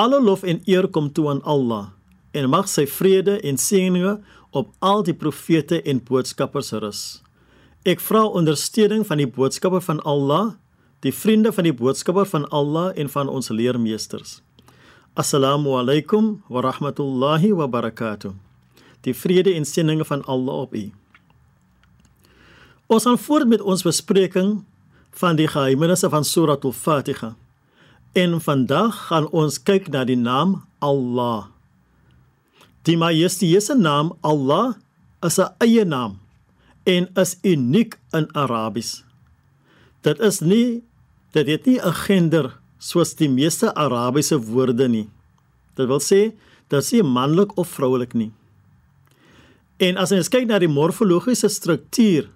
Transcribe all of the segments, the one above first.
Alle lof en eer kom toe aan Allah en mag sy vrede en seëninge op al die profete en boodskappers rus. Ek vra ondersteuning van die boodskapper van Allah, die vriende van die boodskapper van Allah en van ons leermeesters. Assalamu alaykum wa rahmatullahi wa barakatuh die vrede en seëninge van Allah op u. Ons gaan voort met ons bespreking van die geheimenisse van Surah Al-Fatiha. En vandag gaan ons kyk na die naam Allah. Die majestueuse naam Allah is 'n eie naam en is uniek in Arabies. Dit is nie dit het nie 'n gender soos die meeste Arabiese woorde nie. Dit wil sê dit is nie manlik of vroulik nie. En as ons kyk na die morfologiese struktuur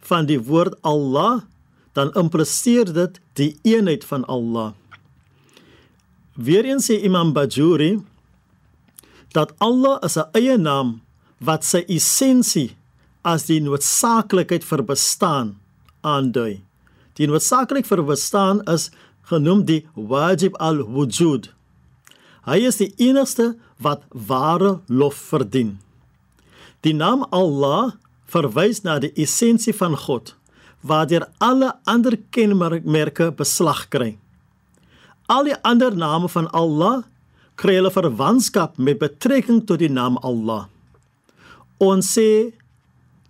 van die woord Allah, dan impliseer dit die eenheid van Allah. Weereens sê Imam Bajuri dat Allah is 'n eie naam wat sy essensie as die noodsaaklikheid vir bestaan aandui. Die noodsaaklikheid vir bestaan is genoem die wajib al-wujud. Hy is die enigste wat ware lof verdien. Die naam Allah verwys na die essensie van God, waardeur alle ander kenmerke beslag kry. Al die ander name van Allah kry hulle verwantskap met betrekking tot die naam Allah. Ons sê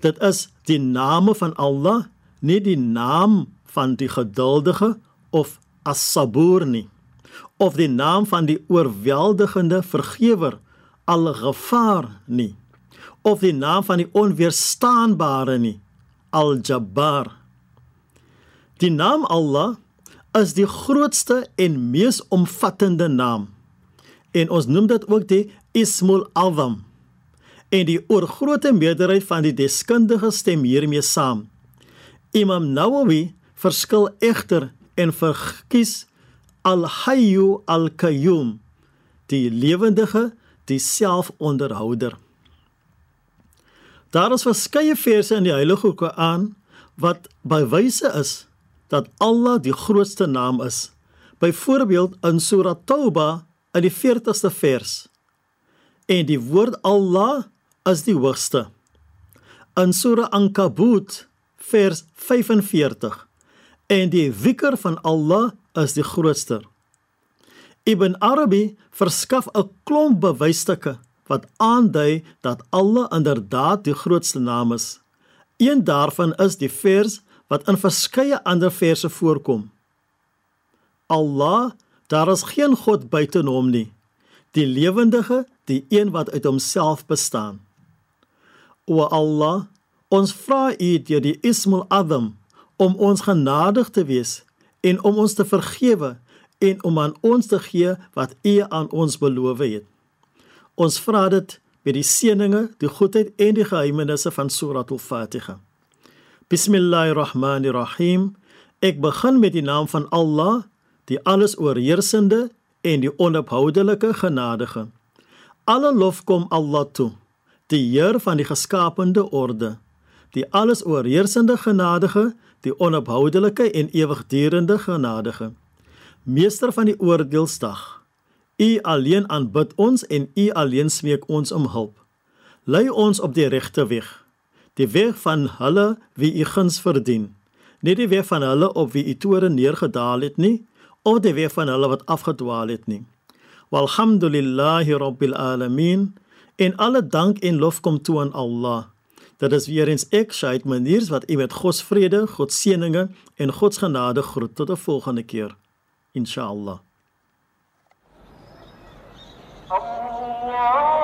dit is die name van Allah, nie die naam van die geduldige of as-sabur nie of die naam van die oorweldigende vergewer al-Ghaffar nie of die naam van die onweerstaanbare nie, Al-Jabbar. Die naam Allah is die grootste en mees omvattende naam. En ons noem dit ook die Ismul Azam. En die oorgrootste meerderheid van die deskundiges stem hiermee saam. Imam Nawawi verskil egter en verkies Al-Hayyu Al-Qayyum, die lewendige, die selfonderhouder. Daar is verskeie verse in die Heilige Koran wat bewyse is dat Allah die grootste naam is. Byvoorbeeld in Surah Tauba in die 40ste vers. En die woord Allah is die hoogste. In Surah Ankabut vers 45 en die zikr van Allah is die grootste. Ibn Arabi verskaf 'n klomp bewysstukke wat aandui dat Allah inderdaad die grootste naam is. Een daarvan is die vers wat in verskeie ander verse voorkom. Allah, daar is geen god buite hom nie. Die lewendige, die een wat uit homself bestaan. O Allah, ons vra U deur die Ismul Azam om ons genadig te wees en om ons te vergewe en om aan ons te gee wat U aan ons beloof het. Ons vra dit met die seëninge, die goedheid en die geheimenisse van Surah Al-Fatiha. Bismillahirrahmanirrahim. Ek begin met die naam van Allah, die alles oorheersende en die onophoudelike genadige. Alle lof kom Allah toe, die Heer van die geskapende orde, die alles oorheersende genadige, die onophoudelike en ewigdurende genadige. Meester van die oordeelsdag. U alleen aanbid ons en U alleen smeek ons om hulp. Lei ons op die regte weg, die weg van hulle wie u guns verdien, nie die weg van hulle op wie u tore neergedaal het nie, of die weg van hulle wat afgedwaal het nie. Walhamdulillahi rabbil alamin. En alle dank en lof kom toe aan Allah. Dit is weer eens ek Shaid Maniers wat u met God se vrede, God se seëninge en God se genade groet tot 'n volgende keer. Inshallah. Allah